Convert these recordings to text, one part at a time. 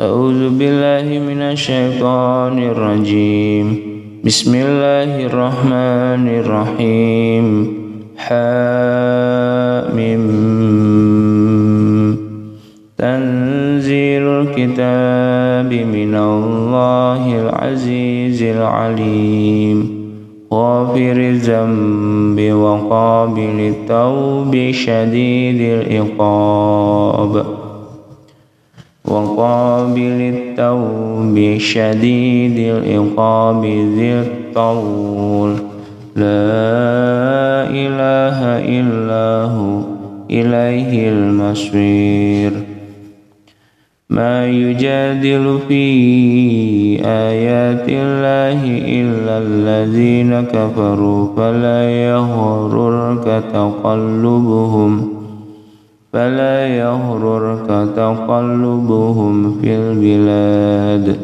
أعوذ بالله من الشيطان الرجيم. بسم الله الرحمن الرحيم. حامم تنزيل الكتاب من الله العزيز العليم. غافر الذنب وقابل التوب شديد العقاب. وقابل التوب شديد العقاب ذي الطول. لا إله إلا هو إليه المصير. ما يجادل في آيات الله إلا الذين كفروا فلا يغررك تقلبهم. فلا يغررك تقلبهم في البلاد.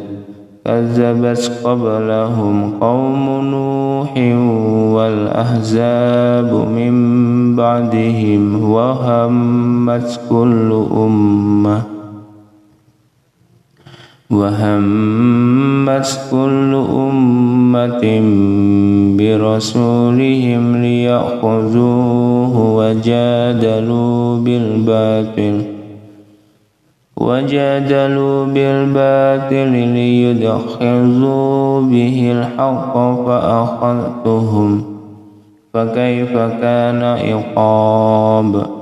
كذبت قبلهم قوم نوح والأحزاب من بعدهم وهمت كل أمة. وهمت كل أمة برسولهم ليأخذوه وجادلوا بالباطل وجادلوا بالباطل ليدخلوا به الحق فأخذتهم فكيف كان عقاب؟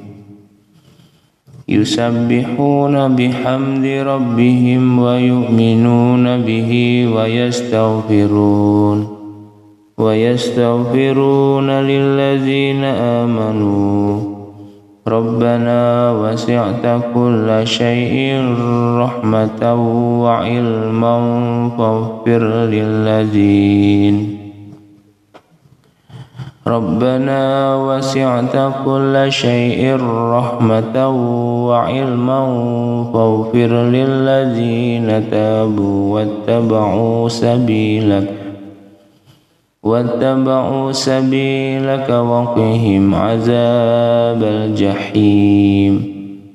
يسبحون بحمد ربهم ويؤمنون به ويستغفرون ويستغفرون للذين آمنوا ربنا وسعت كل شيء رحمة وعلما فاغفر للذين ربنا وسعت كل شيء رحمة وعلما فاغفر للذين تابوا واتبعوا سبيلك واتبعوا سبيلك وقهم عذاب الجحيم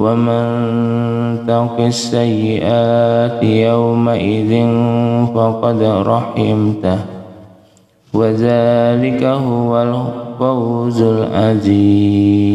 ومن تق السيئات يومئذ فقد رحمته وذلك هو الفوز العظيم